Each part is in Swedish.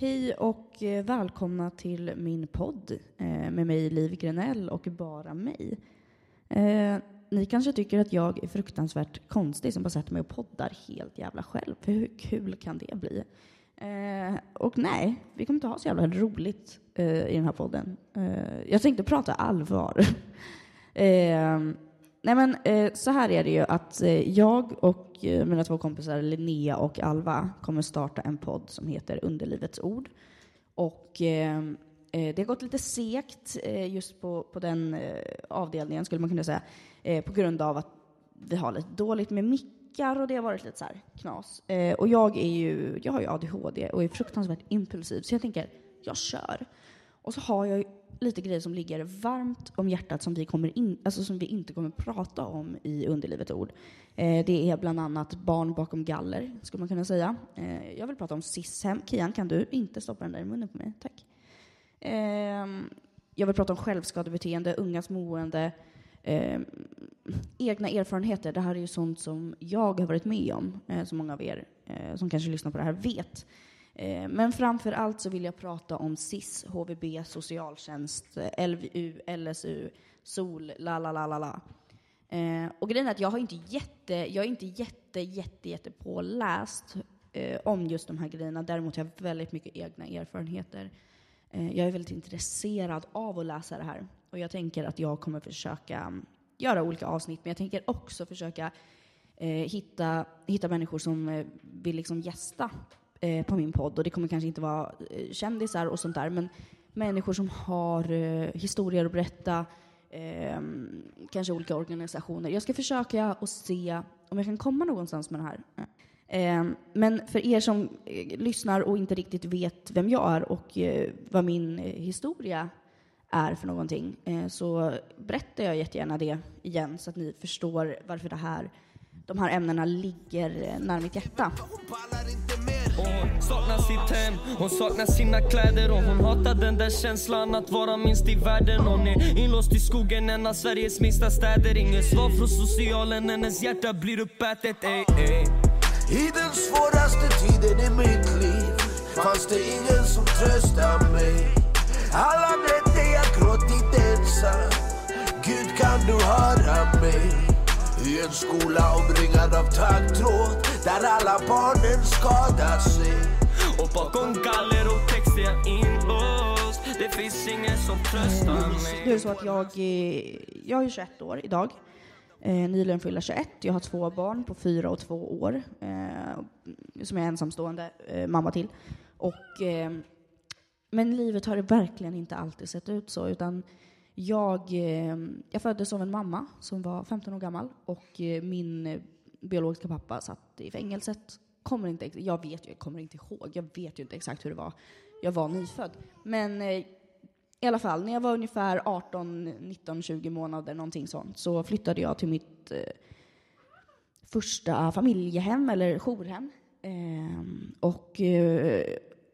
Hej och eh, välkomna till min podd eh, med mig Liv Grenell och bara mig. Eh, ni kanske tycker att jag är fruktansvärt konstig som bara sätter mig och poddar helt jävla själv. För hur kul kan det bli? och nej, vi kommer inte ha så jävla roligt i den här podden. jag tänkte prata allvar. nej men eh, så här är det ju att eh, jag och Eh, mina två kompisar Linnea och Alva kommer starta en podd som heter Underlivets ord. Och eh, eh, det har gått lite segt eh, just på, på den eh, avdelningen, skulle man kunna säga, eh, på grund av att vi har lite dåligt med mickar och det har varit lite så här knas. och jag, är ju, jag har ju ADHD och är fruktansvärt impulsiv, så jag tänker, jag kör. Och så har jag lite grejer som ligger varmt om hjärtat som vi, kommer in, alltså som vi inte kommer prata om i Underlivet ord. Eh, det är bland annat barn bakom galler, skulle man kunna säga. Eh, jag vill prata om SIS-hem. Kian, kan du inte stoppa den där i munnen på mig? Tack. Eh, jag vill prata om självskadebeteende, ungas mående, eh, egna erfarenheter. Det här är ju sånt som jag har varit med om, eh, som många av er eh, som kanske lyssnar på det här vet. Eh, men framför allt så vill jag prata om SIS, HVB, socialtjänst, LVU, LSU, SOL, la la la la la. Eh, och grejen är att jag har inte jätte, jag är inte jätte, jätte, jätte påläst eh, om just de här grejerna. Däremot har jag väldigt mycket egna erfarenheter. Jag är väldigt intresserad av att läsa det här. Och jag tänker att jag kommer försöka mm, göra olika avsnitt, men jag tänker också försöka eh, hitta, hitta människor som eh, vill liksom gästa eh, på min podd. Och det kommer kanske inte vara eh, kändisar och sånt där, men människor som har eh, historier att berätta, eh, kanske olika organisationer. Jag ska försöka och se om jag kan komma någonstans med det här. Eh, men för er som eh, lyssnar och inte riktigt vet vem jag är och eh, vad min eh, historia är för någonting eh, så berättar jag jättegärna det igen så att ni förstår varför det här, de här ämnena ligger nära mitt hjärta. Hon saknar sitt hem, hon saknar sina kläder Och hon hatar den där känslan att vara minst i världen. Hon är inlåst i skogen, en av Sveriges minsta städer. Inget svar från socialen, hennes hjärta blir uppätet. Ey, ey. I den svåraste tiden i mitt liv fanns det ingen som tröstade mig. Alla nätter jag gråtit ensam. Gud kan du höra mig i en skola omringad av taggtråd där alla barnen skadar sig Och bakom galler och text är jag inlåst. Det finns ingen som tröstar mig. Det är så att jag, jag är 21 år idag. Eh, nyligen fyllda 21. Jag har två barn på fyra och två år eh, som jag är ensamstående eh, mamma till. Och, eh, men livet har verkligen inte alltid sett ut så, utan jag, ehm, jag föddes av en mamma som var 15 år gammal och eh, min eh, biologiska pappa satt i fängelset. Kommer inte, jag vet ju, jag kommer inte ihåg, jag vet ju inte exakt hur det var. Jag var nyfödd. Men eh, i alla fall, när jag var ungefär 18, 19, 20 månader, någonting sånt, så flyttade jag till mitt första familjehem, eller jourhem. Ehm, och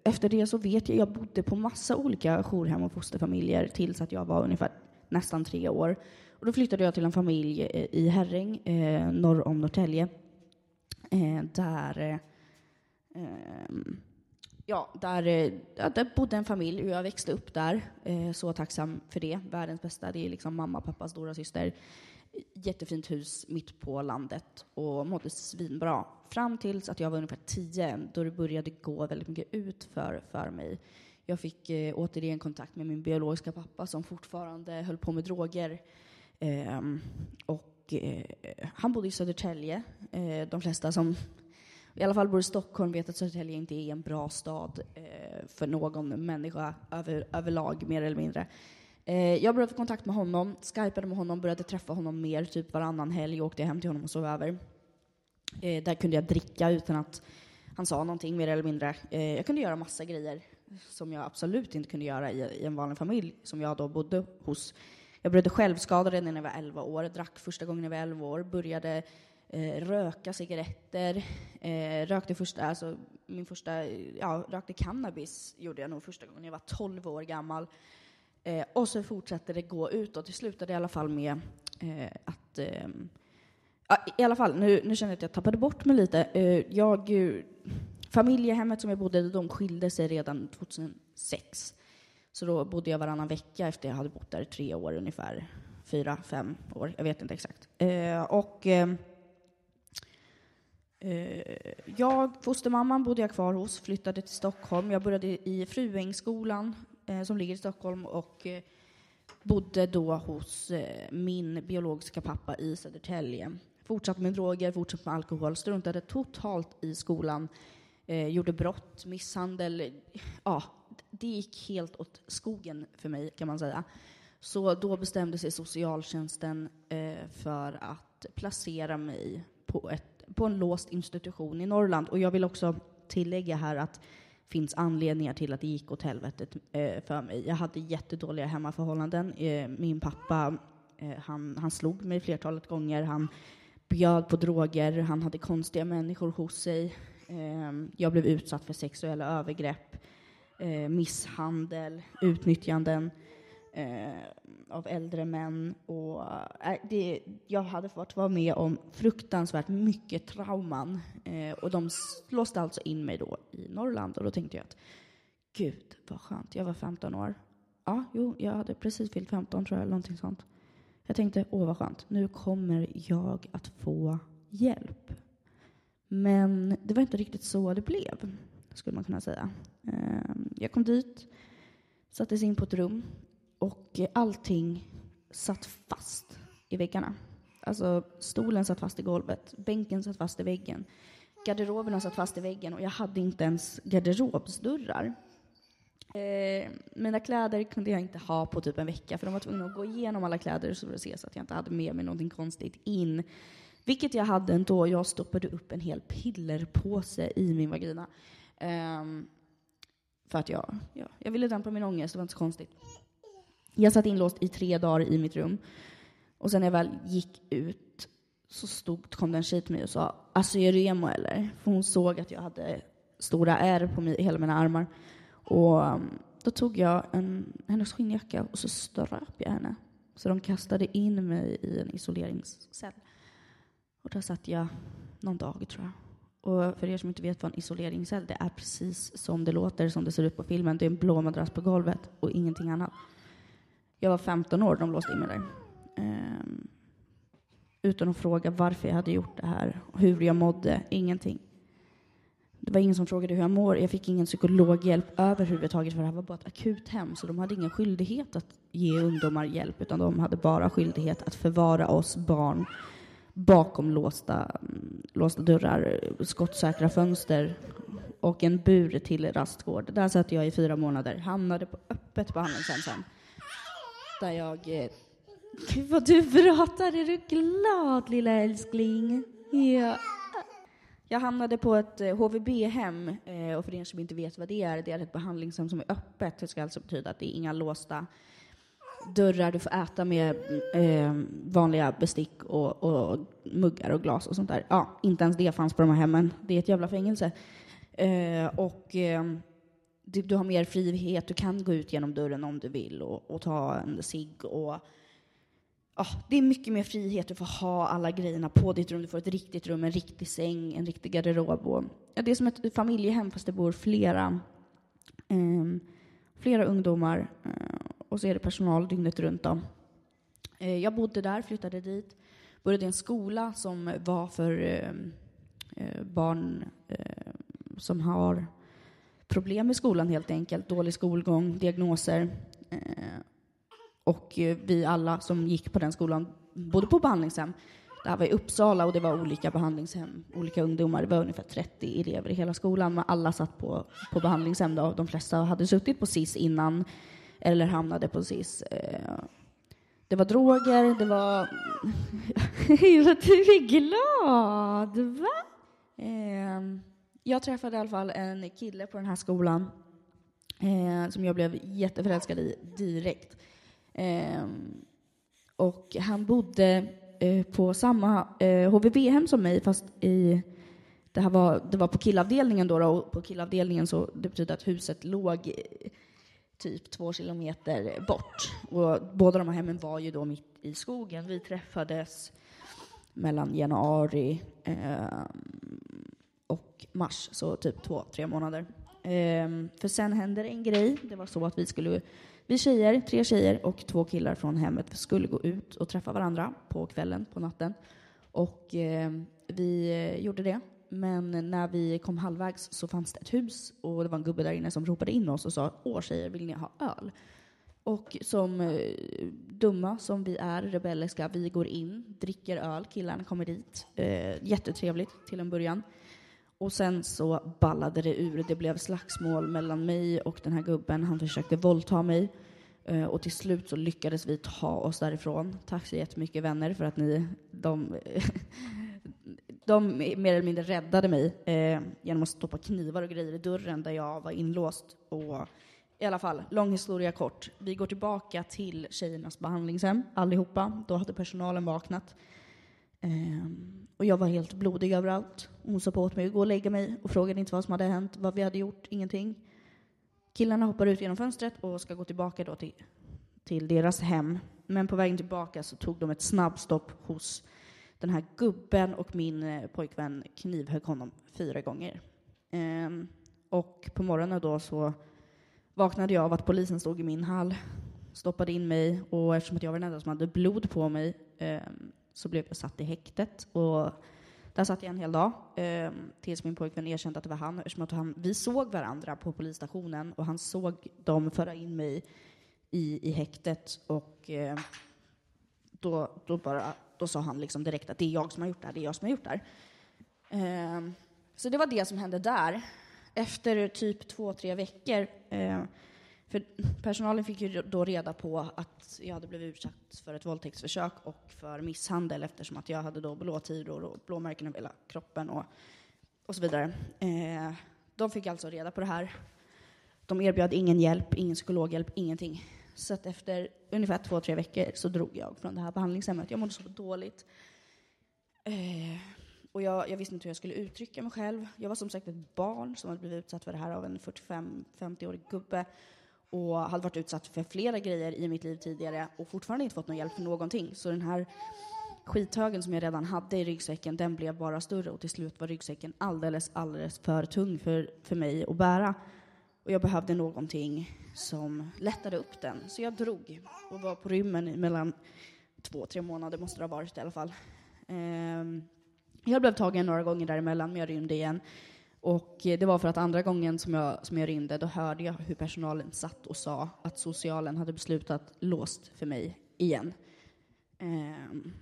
efter det så vet jag, jag bodde på massa olika jourhem och fosterfamiljer tills att jag var ungefär nästan tre år. Och då flyttade jag till en familj eh, i Herräng, eh, norr om Norrtälje, eh, där eh, ehm, Ja, där, eh, där bodde en familj och jag växte upp där. Eh, så tacksam för det. Världens bästa. Det är liksom mamma, pappa, stora syster. Jättefint hus mitt på landet och mådde svinbra. Fram tills att jag var ungefär tio, då det började gå väldigt mycket ut för, för mig. Jag fick eh, återigen kontakt med min biologiska pappa som fortfarande höll på med droger. Eh, och eh, han bodde i Södertälje. Eh, de flesta som i alla fall bor i Stockholm vet att Södertälje inte är en bra stad eh, för någon människa över, överlag, mer eller mindre. Eh, jag började få kontakt med honom, skypade med honom, började träffa honom mer, typ varannan helg, åkte jag hem till honom och sov över. Eh, där kunde jag dricka utan att han sa någonting, mer eller mindre. Eh, jag kunde göra massa grejer som jag absolut inte kunde göra i, i, en vanlig familj som jag då bodde hos. Jag började självskada redan när jag var 11 år, drack första gången när jag var 11 år, började eh, röka cigaretter, eh, rökte första, alltså min första, ja, rökte cannabis gjorde jag nog första gången jag var 12 år gammal. Eh, och så fortsatte det gå utåt. Det slutade i alla fall med eh, att eh, Ja, I alla fall, nu, nu känner jag att jag tappade bort mig lite. Eh, jag eh, familjehemmet som jag bodde i, de skilde sig redan 2006. Så då bodde jag varannan vecka efter jag hade bott där i tre år ungefär. Fyra, fem år, jag vet inte exakt. Eh, och eh, eh jag, fostermamman bodde jag kvar hos, flyttade till Stockholm. Jag började i Fruängsskolan eh, som ligger i Stockholm och eh, bodde då hos eh, min biologiska pappa i Södertälje. Fortsatte med droger, fortsatte med alkohol, struntade totalt i skolan, eh, gjorde brott, misshandel. Ja, det gick helt åt skogen för mig, kan man säga. Så då bestämde sig socialtjänsten eh, för att placera mig på, ett, på en låst institution i Norrland. Och jag vill också tillägga här att finns anledningar till att det gick åt helvetet eh, för mig. Jag hade jättedåliga hemmaförhållanden. Eh, min pappa, eh, han, han slog mig flertalet gånger. Han bjöd på droger, han hade konstiga människor hos sig. Eh, jag blev utsatt för sexuella övergrepp, eh, misshandel, utnyttjanden eh, av äldre män. Och, eh, det, jag hade fått vara med om fruktansvärt mycket trauman. Eh, och de låste alltså in mig då i Norrland. Och då tänkte jag att gud vad skönt, jag var 15 år. Ja, jo, jag hade precis fyllt 15 tror jag, eller någonting sånt. Jag tänkte, åh vad skönt, nu kommer jag att få hjälp. Men det var inte riktigt så det blev, skulle man kunna säga. Ehm, jag kom dit, sattes in på ett rum och eh, allting satt fast i väggarna. Alltså stolen satt fast i golvet, bänken satt fast i väggen, garderoberna satt fast i väggen och jag hade inte ens garderobsdörrar. Eh, mina kläder kunde jag inte ha på typ en vecka för de var tvungna att gå igenom alla kläder så det se så att jag inte hade med mig någonting konstigt in. Vilket jag hade ändå. Jag stoppade upp en hel pillerpåse i min vagina. Eh, för att jag, ja, jag ville dämpa min ångest, det var inte så konstigt. Jag satt inlåst i tre dagar i mitt rum. Och sen när jag väl gick ut så stod, kom det en tjej till mig och sa Alltså är du emo eller? För hon såg att jag hade stora ärr på mig, hela mina armar. Och um, då tog jag en, hennes skinnjacka och så ströp jag henne. Så de kastade in mig i en isoleringscell. Och där satt jag någon dag, tror jag. Och för er som inte vet vad en isoleringscell det är precis som det låter, som det ser ut på filmen. Det är en blå madrass på golvet och ingenting annat. Jag var 15 år, de låste in mig där. Um, utan att fråga varför jag hade gjort det här, hur jag mådde, ingenting. Det var ingen som frågade hur jag mår. Jag fick ingen psykologhjälp överhuvudtaget för det här var bara ett akuthem. Så de hade ingen skyldighet att ge ungdomar hjälp utan de hade bara skyldighet att förvara oss barn bakom låsta, mm, låsta dörrar, skottsäkra fönster och en bur till rastgård. Där satt jag i fyra månader, hamnade på öppet behandlingshem sen. Där jag... Eh, Gud vad du pratar, är du glad lilla älskling? Ja. Jag hamnade på ett eh, HVB-hem, eh, och för er som inte vet vad det är, det är ett behandlingshem som är öppet. Det ska alltså betyda att det är inga låsta dörrar, du får äta med eh, vanliga bestick och, och, muggar och glas och sånt där. Ja, inte ens det fanns på de här hemmen. Det är ett jävla fängelse. Eh, och eh, du, du, har mer frihet, du kan gå ut genom dörren om du vill och, och ta en cigg och ja, det är mycket mer frihet. Du får ha alla grejerna på ditt rum. Du får ett riktigt rum, en riktig säng, en riktig garderob. Och, ja, det är som ett familjehem fast det bor flera, eh, flera ungdomar eh, och så är det personal dygnet runt. Då. Eh, jag bodde där, flyttade dit, började i en skola som var för eh, eh barn eh, som har problem i skolan helt enkelt. Dålig skolgång, diagnoser. Eh, och eh, vi alla som gick på den skolan bodde på behandlingshem. Det här var i Uppsala och det var olika behandlingshem, olika ungdomar. Det var ungefär 30 elever i hela skolan, men alla satt på, på behandlingshem. Då. De flesta hade suttit på SIS innan eller hamnade på SIS. Eh, det var droger, det var... Vad du är glad, va? Ehm, jag träffade i alla fall en kille på den här skolan eh, som jag blev jätteförälskad i direkt. Eh, och han bodde eh, på samma eh, HVB-hem som mig, fast i, det, här var, det var på killavdelningen då, då, och på killavdelningen så det betyder att huset låg eh, typ två kilometer bort. Och båda de här hemmen var ju då mitt i skogen. Vi träffades mellan januari eh, och mars, så typ två, tre månader. Ehm, för sen händer det en grej. Det var så att vi skulle, vi tjejer, tre tjejer och två killar från hemmet skulle gå ut och träffa varandra på kvällen, på natten. Och ehm, eh, vi gjorde det. Men när vi kom halvvägs så fanns det ett hus och det var en gubbe där inne som ropade in oss och sa Åh tjejer, vill ni ha öl? Och som eh, dumma som vi är, rebelliska, vi går in, dricker öl, killarna kommer dit. Eh, jättetrevligt till en början. Och sen så ballade det ur. Det blev slagsmål mellan mig och den här gubben. Han försökte våldta mig. Eh, och till slut så lyckades vi ta oss därifrån. Tack så jättemycket vänner för att ni, de, de mer eller mindre räddade mig eh, genom att stoppa knivar och grejer i dörren där jag var inlåst. Och i alla fall, lång historia kort. Vi går tillbaka till tjejernas behandlingshem allihopa. Då hade personalen vaknat. Eh, och jag var helt blodig överallt. Hon sa på åt mig att gå och lägga mig och frågade inte vad som hade hänt, vad vi hade gjort, ingenting. Killarna hoppar ut genom fönstret och ska gå tillbaka då till, till deras hem. Men på vägen tillbaka så tog de ett snabbstopp hos den här gubben och min eh, pojkvän knivhögg honom fyra gånger. Ehm, och på morgonen då så vaknade jag av att polisen stod i min hall, stoppade in mig och eftersom att jag var den enda som hade blod på mig ehm, så blev jag satt i häktet. Och där satt jag en hel dag eh, tills min pojkvän erkände att det var han. Eftersom han, vi såg varandra på polisstationen och han såg dem föra in mig i, i häktet. Och eh, då, då, bara, då sa han liksom direkt att det är jag som har gjort det här, det är jag som har gjort det här. Eh, så det var det som hände där. Efter typ två, tre veckor eh, för personalen fick ju då reda på att jag hade blivit utsatt för ett våldtäktsförsök och för misshandel eftersom att jag hade då blåtiror och blåmärken över hela kroppen och, och så vidare. Eh, de fick alltså reda på det här. De erbjöd ingen hjälp, ingen psykologhjälp, ingenting. Så att efter ungefär två, tre veckor så drog jag från det här behandlingshemmet. Jag mådde så dåligt. Eh, och jag, jag, visste inte hur jag skulle uttrycka mig själv. Jag var som sagt ett barn som hade blivit utsatt för det här av en 45-50-årig gubbe och hade varit utsatt för flera grejer i mitt liv tidigare och fortfarande inte fått någon hjälp för någonting. Så den här skithögen som jag redan hade i ryggsäcken, den blev bara större och till slut var ryggsäcken alldeles, alldeles för tung för, för mig att bära. Och jag behövde någonting som lättade upp den. Så jag drog och var på rymmen i mellan två, tre månader måste det ha varit i alla fall. Ehm, jag blev tagen några gånger däremellan, men jag rymde igen. Och det var för att andra gången som jag, som jag ringde, då hörde jag hur personalen satt och sa att socialen hade beslutat låst för mig igen. Ehm.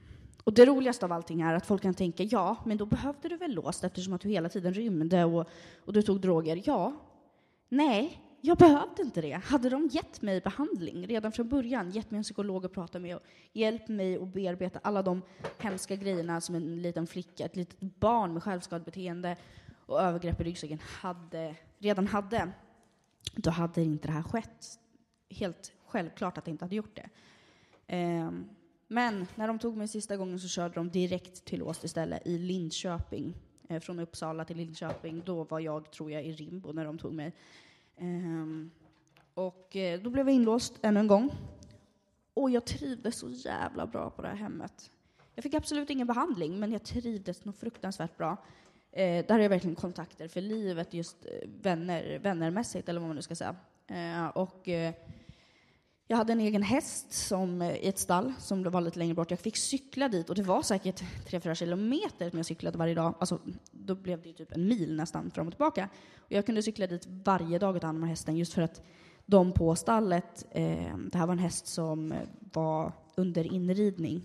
och det roligaste av allting är att folk kan tänka, ja, men då behövde du väl låst eftersom att du hela tiden rymde och, och du tog droger? Ja. Nej, jag behövde inte det. Hade de gett mig behandling redan från början, gett mig en psykolog att prata med och hjälpt mig att bearbeta alla de hemska grejerna som en liten flicka, ett litet barn med självskadebeteende och övergrepp i ryggsäcken hade, redan hade, då hade inte det här skett. Helt självklart att det inte hade gjort det. Eh, men när de tog mig sista gången så körde de direkt till Åst istället i Linköping. Eh, från Uppsala till Linköping. Då var jag, tror jag, i Rimbo när de tog mig. Eh, och eh, då blev jag inlåst ännu en gång. Och jag trivdes så jävla bra på det här hemmet. Jag fick absolut ingen behandling, men jag trivdes nog fruktansvärt bra. Eh, där har jag verkligen kontakter för livet, just eh, vänner, vännermässigt, eller vad man nu ska säga. Eh, och eh, jag hade en egen häst som, eh, i ett stall som var lite längre bort. Jag fick cykla dit och det var säkert 3-4 kilometer som jag cyklade varje dag. Alltså, då blev det typ en mil nästan fram och tillbaka. Och jag kunde cykla dit varje dag och ta hand om hästen just för att de på stallet, eh, det här var en häst som eh, var under inridning.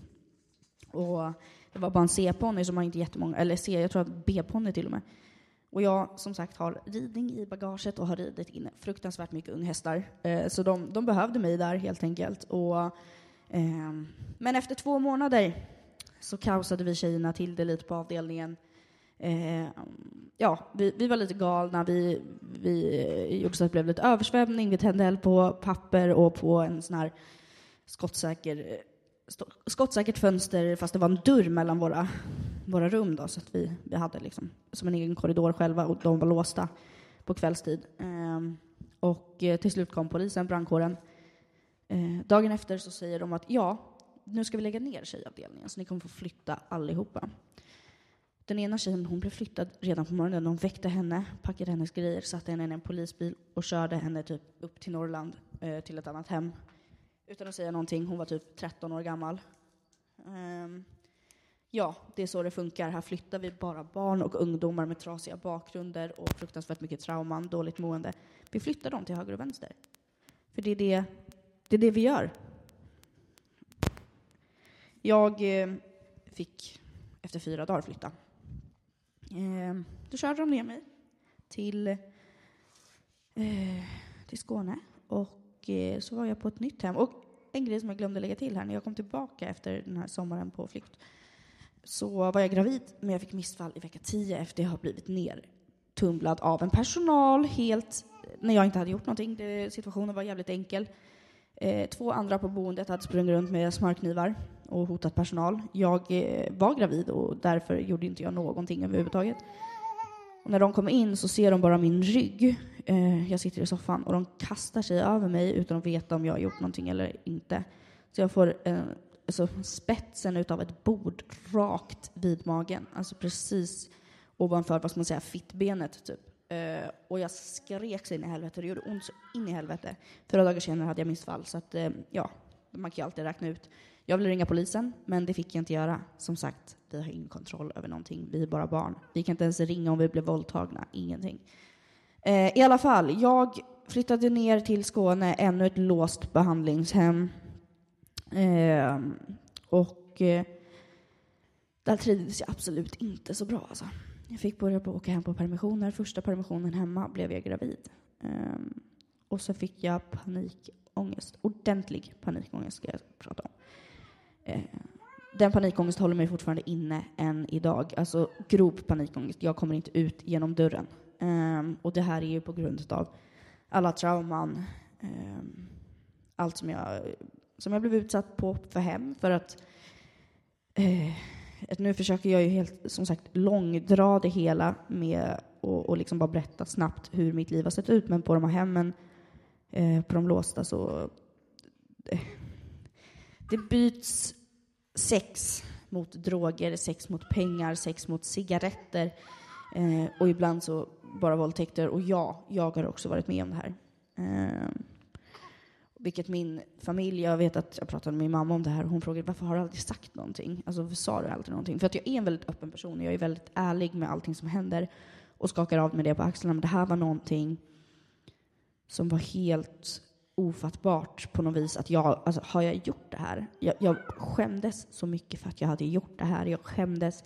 Och det var bara en C-ponny som har inte jättemånga, eller C, jag tror att B-ponny till och med. Och jag som sagt har ridning i bagaget och har ridit in fruktansvärt mycket unghästar. Eh, så de, de, behövde mig där helt enkelt. Och, eh, men efter två månader så kaosade vi tjejerna till det lite på avdelningen. Eh, ja, vi, vi, var lite galna, vi, vi eh, gjorde så att det blev lite översvämning, vi tände eld på papper och på en sån här skottsäker skottsäkert fönster fast det var en dörr mellan våra, våra rum då, så att vi, vi hade liksom som en egen korridor själva och de var låsta på kvällstid. Ehm, och eh, till slut kom polisen, brandkåren. Ehm, dagen efter så säger de att ja, nu ska vi lägga ner tjejavdelningen så ni kommer få flytta allihopa. Den ena tjejen hon blev flyttad redan på morgonen. De väckte henne, packade hennes grejer, satte henne i en polisbil och körde henne typ upp till Norrland, eh, till ett annat hem. Utan att säga någonting. Hon var typ 13 år gammal. Um, ja, det är så det funkar. Här flyttar vi bara barn och ungdomar med trasiga bakgrunder och fruktansvärt mycket trauman, dåligt mående. Vi flyttar dem till höger och vänster. För det är det, det, är det vi gör. Jag eh, fick efter fyra dagar flytta. Eh, då körde de ner mig till, eh, till Skåne och eh, så var jag på ett nytt hem. Och en grej som jag glömde lägga till här, när jag kom tillbaka efter den här sommaren på flykt så var jag gravid, men jag fick missfall i vecka 10 efter jag har blivit nertumlad av en personal helt eh, när jag inte hade gjort någonting. Det, situationen var jävligt enkel. Eh, två andra på boendet hade sprungit runt med smörknivar och hotat personal. Jag eh, var gravid och därför gjorde inte jag någonting överhuvudtaget. Och när de kommer in så ser de bara min rygg. Eh, jag sitter i soffan och de kastar sig över mig utan att veta om jag har gjort någonting eller inte. Så jag får eh, alltså, spetsen utav ett bord rakt vid magen, alltså precis ovanför, vad ska man säga, fittbenet typ. Eh, och jag skrek så in i helvete, det gjorde ont så in i helvete. Fyra dagar senare hade jag missfall, så att, eh, ja, man kan ju alltid räkna ut. Jag ville ringa polisen, men det fick jag inte göra. Som sagt, vi har ingen kontroll över någonting. Vi är bara barn. Vi kan inte ens ringa om vi blir våldtagna. Ingenting. Eh, I alla fall, jag flyttade ner till Skåne, ännu ett låst behandlingshem. Ehm, och eh, där trivdes jag absolut inte så bra. Alltså. Jag fick börja på åka hem på permissioner. Första permissionen hemma blev jag gravid. Ehm, och så fick jag panikångest. Ordentlig panikångest ska jag prata om. Eh, den panikångest håller mig fortfarande inne än idag. Alltså grov panikångest. Jag kommer inte ut genom dörren. Um, och det här är ju på grund av alla trauman. Um, allt som jag, som jag blev utsatt på för hem. För att uh, nu försöker jag ju helt, som sagt, långdra det hela med och, och liksom bara berätta snabbt hur mitt liv har sett ut. Men på de här hemmen, eh, på de låsta, så... Eh, det byts sex mot droger, sex mot pengar, sex mot cigaretter eh, och ibland så bara våldtäkter. Och ja, jag har också varit med om det här. Eh, vilket min familj, jag vet att jag pratade med min mamma om det här, och hon frågade varför har du aldrig sagt någonting? Alltså varför sa du aldrig någonting? För att jag är en väldigt öppen person, jag är väldigt ärlig med allting som händer och skakar av mig det på axlarna. Men det här var någonting som var helt ofattbart på något vis. Att jag, alltså, har jag gjort det här? Jag, jag skämdes så mycket för att jag hade gjort det här. Jag skämdes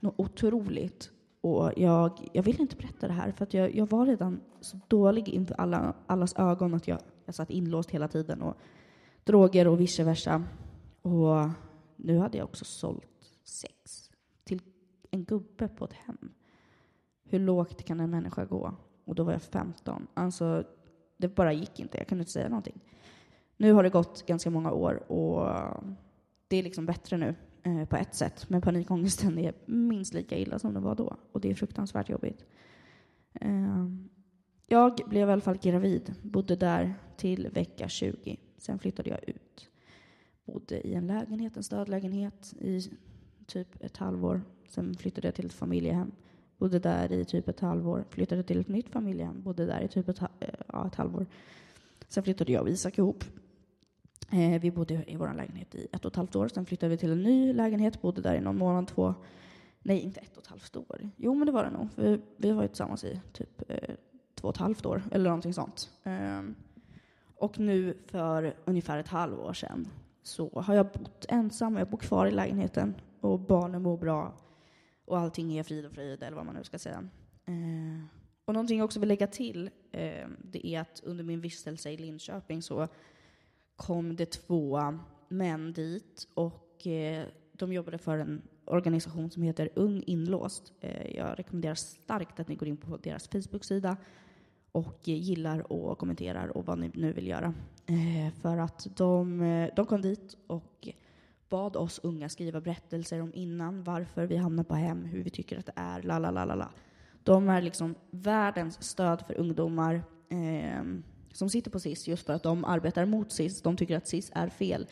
något otroligt. Och jag, jag ville inte berätta det här för att jag, jag var redan så dålig inför alla, allas ögon att jag jag satt inlåst hela tiden och droger och vice versa. Och nu hade jag också sålt sex till en gubbe på ett hem. Hur lågt kan en människa gå? Och då var jag 15. Alltså, det bara gick inte. Jag kunde inte säga någonting. Nu har det gått ganska många år och det är liksom bättre nu eh, på ett sätt. Men panikångesten är minst lika illa som det var då. Och det är fruktansvärt jobbigt. Eh, jag blev i alla fall gravid, bodde där till vecka 20. Sen flyttade jag ut. Bodde i en lägenhet, en stödlägenhet, i typ ett halvår. Sen flyttade jag till ett familjehem. Bodde där i typ ett halvår. Flyttade till ett nytt familjehem. Bodde där i typ ett, eh, ja, ett halvår. Sen flyttade jag och Isak ihop. Eh, vi bodde i vår lägenhet i ett och ett halvt år. Sen flyttade vi till en ny lägenhet. Bodde där i någon månad, två. Nej, inte ett och ett halvt år. Jo, men det var det nog. Vi, vi var ju tillsammans i typ eh, två och ett halvt år, eller någonting sånt. Eh, och nu för ungefär ett halvår sedan så har jag bott ensam, jag bor kvar i lägenheten och barnen mår bra och allting är frid och fröjd, eller vad man nu ska säga. Eh, och någonting jag också vill lägga till, eh, det är att under min vistelse i Linköping så kom det två män dit och eh, de jobbade för en organisation som heter Ung inlåst. Eh, jag rekommenderar starkt att ni går in på deras Facebook-sida och gillar och kommenterar och vad ni nu vill göra. Eh, för att de, eh, de kom dit och bad oss unga skriva berättelser om innan, varför vi hamnar på hem, hur vi tycker att det är, la la la la la. De är liksom världens stöd för ungdomar eh, som sitter på SIS just för att de arbetar mot SIS. De tycker att SIS är fel.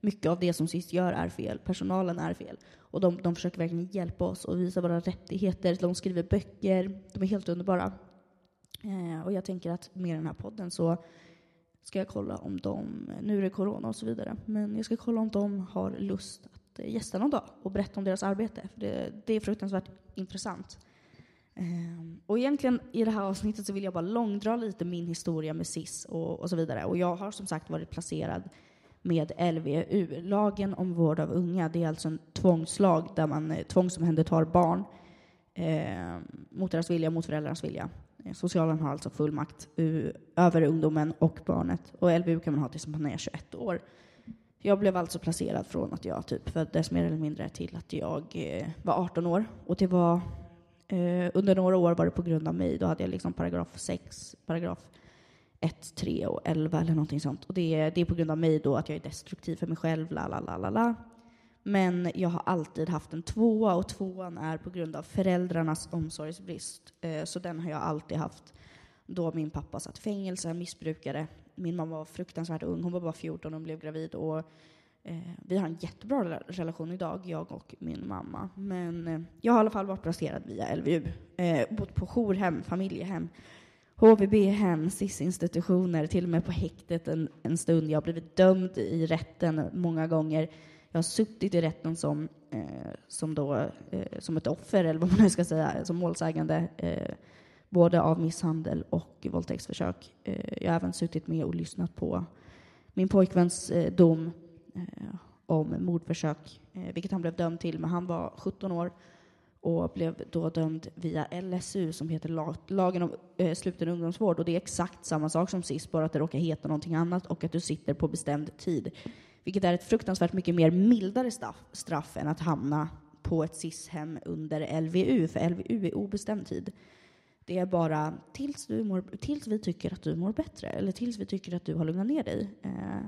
mycket av det som SIS gör är fel. Personalen är fel. Och de, de försöker verkligen hjälpa oss och visa våra rättigheter. De skriver böcker. De är helt underbara. Eh, och jag tänker att med den här podden så ska jag kolla om de, nu är det corona och så vidare, men jag ska kolla om de har lust att eh, gästa någon dag och berätta om deras arbete. För det, det är fruktansvärt intressant. Um, och egentligen i det här avsnittet så vill jag bara långdra lite min historia med SIS och, och så vidare. Och jag har som sagt varit placerad med LVU, lagen om vård av unga. Det är alltså en tvångslag där man eh, tvångsomhändertar barn eh, mot deras vilja, mot föräldrarnas vilja. Socialen har alltså full makt över ungdomen och barnet. Och LVU kan man ha tills man är 21 år. Jag blev alltså placerad från att jag typ föddes mer eller mindre till att jag eh, var 18 år. Och det var, eh, under några år var det på grund av mig. Då hade jag liksom paragraf 6, paragraf 1, 3 och 11 eller någonting sånt. Och det, det är på grund av mig då att jag är destruktiv för mig själv, la la la la la. Men jag har alltid haft en tvåa och tvåan är på grund av föräldrarnas omsorgsbrist. Eh, så den har jag alltid haft. Då min pappa satt i fängelse, missbrukare. Min mamma var fruktansvärt ung, hon var bara 14 och hon blev gravid. Och, eh, vi har en jättebra relation idag, jag och min mamma. Men eh, jag har i alla fall varit placerad via LVU. Bott på jourhem, familjehem, HVB-hem, SIS-institutioner, till och med på häktet en, en stund. Jag har blivit dömd i rätten många gånger jag har suttit i rätten som, eh, som, då, eh, som ett offer, eller vad man nu ska säga, som målsägande, eh, både av misshandel och våldtäktsförsök. Eh, jag har även suttit med och lyssnat på min pojkväns eh, dom eh, om mordförsök, eh, vilket han blev dömd till, men han var 17 år och blev då dömd via LSU, som heter Lagen om eh, sluten ungdomsvård. Och det är exakt samma sak som SIS, bara att det råkar heta någonting annat och att du sitter på bestämd tid vilket är ett fruktansvärt mycket mer mildare straff, straff än att hamna på ett SIS-hem under LVU, för LVU är obestämd tid. Det är bara tills, du mår, tills vi tycker att du mår bättre, eller tills vi tycker att du har lugnat ner dig. Eh,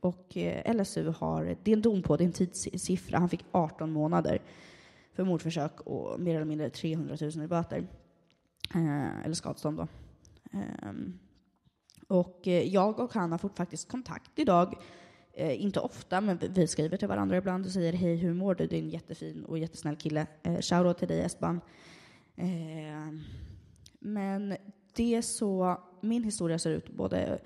och eh, LSU har, det är en dom på, det är en tidssiffra, han fick 18 månader för mordförsök och mer eller mindre 300 000 i böter. Eh, eller skadestånd då. Ehm, eh, och jag och han har fått faktiskt kontakt idag Eh, inte ofta, men vi skriver till varandra ibland och säger hej, hur mår du? Du är en jättefin och jättesnäll kille. Eh, Shoutout till dig Esban. Eh, men det är så min historia ser ut. Både,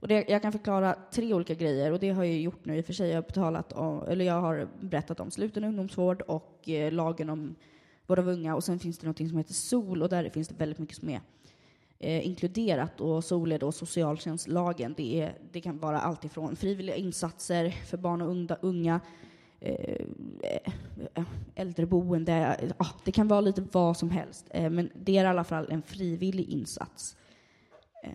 och det, jag kan förklara tre olika grejer och det har jag gjort nu i och för sig. Jag har, betalat om, eller jag har berättat om sluten ungdomsvård och eh, lagen om vård av unga och sen finns det något som heter SOL och där finns det väldigt mycket som är eh, inkluderat och SOL är då socialtjänstlagen. Det, är, det kan vara allt ifrån frivilliga insatser för barn och unga, eh, eh, äldreboende, ja, det kan vara lite vad som helst. Eh, men det är i alla fall en frivillig insats. Eh,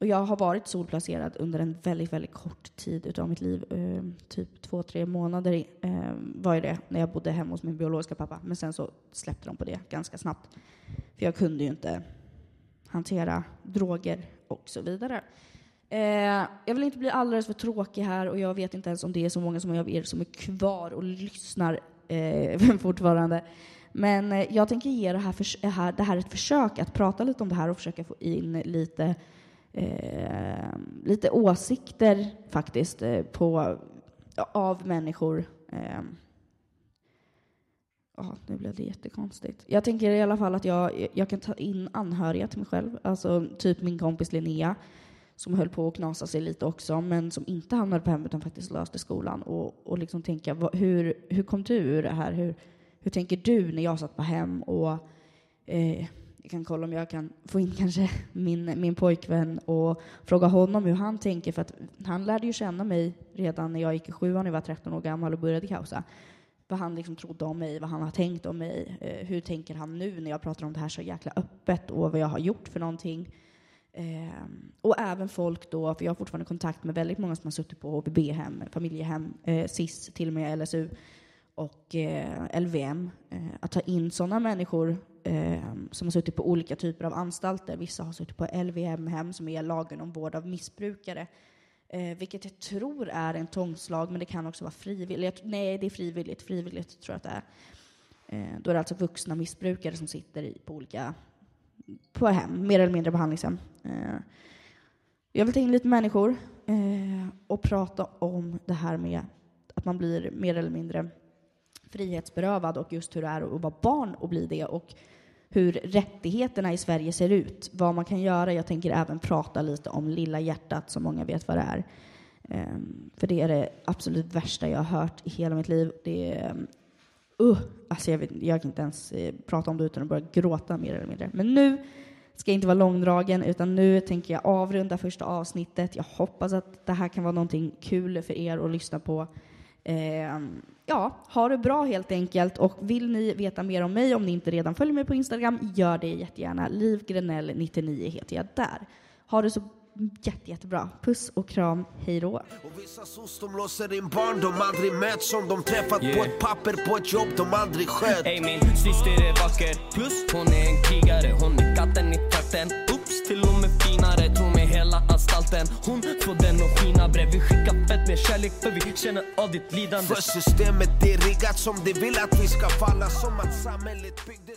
och jag har varit solplacerad under en väldigt, väldigt kort tid utav mitt liv. Eh, typ två, tre månader eh, var det när jag bodde hemma hos min biologiska pappa. Men sen så släppte de på det ganska snabbt. För jag kunde ju inte hantera droger och så vidare. Eh, jag vill inte bli alldeles för tråkig här och jag vet inte ens om det är så många som av er som är kvar och lyssnar eh, fortfarande. Men eh, jag tänker ge det här, för, eh, här, det här ett försök att prata lite om det här och försöka få in lite, eh, lite åsikter faktiskt eh, på, av människor eh, nu blev det jättekonstigt. Jag tänker i alla fall att jag, jag kan ta in anhöriga till mig själv. Alltså typ min kompis Linnea som höll på att knasa sig lite också, men som inte hamnade på hem utan faktiskt löste skolan. Och, och liksom tänka, vad, hur, hur kom du ur det här? Hur, hur tänker du när jag satt på hem? Och eh, jag kan kolla om jag kan få in kanske min, min pojkvän och fråga honom hur han tänker, för att han lärde ju känna mig redan när jag gick i sjuan, när jag var 13 år gammal och började kaosa vad han liksom trodde om mig, vad han har tänkt om mig. Eh, hur tänker han nu när jag pratar om det här så jäkla öppet och vad jag har gjort för någonting. Eh, och även folk då, för jag har fortfarande kontakt med väldigt många som har suttit på HVB-hem, familjehem, eh, SIS, till och med LSU och eh, LVM. Eh, att ta in sådana människor eh, som har suttit på olika typer av anstalter. Vissa har suttit på LVM-hem som är lagen om vård av missbrukare Eh, vilket jag tror är en tvångslag, men det kan också vara frivilligt. Nej, det är frivilligt. Frivilligt tror jag att det är. Eh, då är det alltså vuxna missbrukare som sitter i, på olika på hem, mer eller mindre behandlingshem. Eh, Jag vill ta in lite människor eh, och prata om det här med att man blir mer eller mindre frihetsberövad och just hur det är att vara barn och bli det och hur rättigheterna i Sverige ser ut, vad man kan göra. Jag tänker även prata lite om Lilla hjärtat, som många vet vad det är. Ehm, för det är det absolut värsta jag har hört i hela mitt liv. Det är, ehm, uh, alltså jag, vet, jag kan inte ens eh, prata om det utan att börja gråta mer eller mindre. Men nu ska jag inte vara långdragen, utan nu tänker jag avrunda första avsnittet. Jag hoppas att det här kan vara någonting kul för er att lyssna på. Eh, ja, ha det bra helt enkelt. Och vill ni veta mer om mig, om ni inte redan följer mig på Instagram, gör det jättegärna. Liv 99 heter jag där. Ha det så jätte, jättebra. Puss och kram, hej då. Och vissa sos de låser in barn de aldrig mött som de träffat yeah. på ett papper på ett jobb de aldrig skött. Ey min syster är vacker, plus hon är en krigare. Hon är katten i trakten. Oops, till och med finare. Tro mig. Hon får den och fina brev Vi skickar fett med kärlek för vi känner av ditt lidande. För systemet är riggat som det vill att vi ska falla. Som att samhället bygger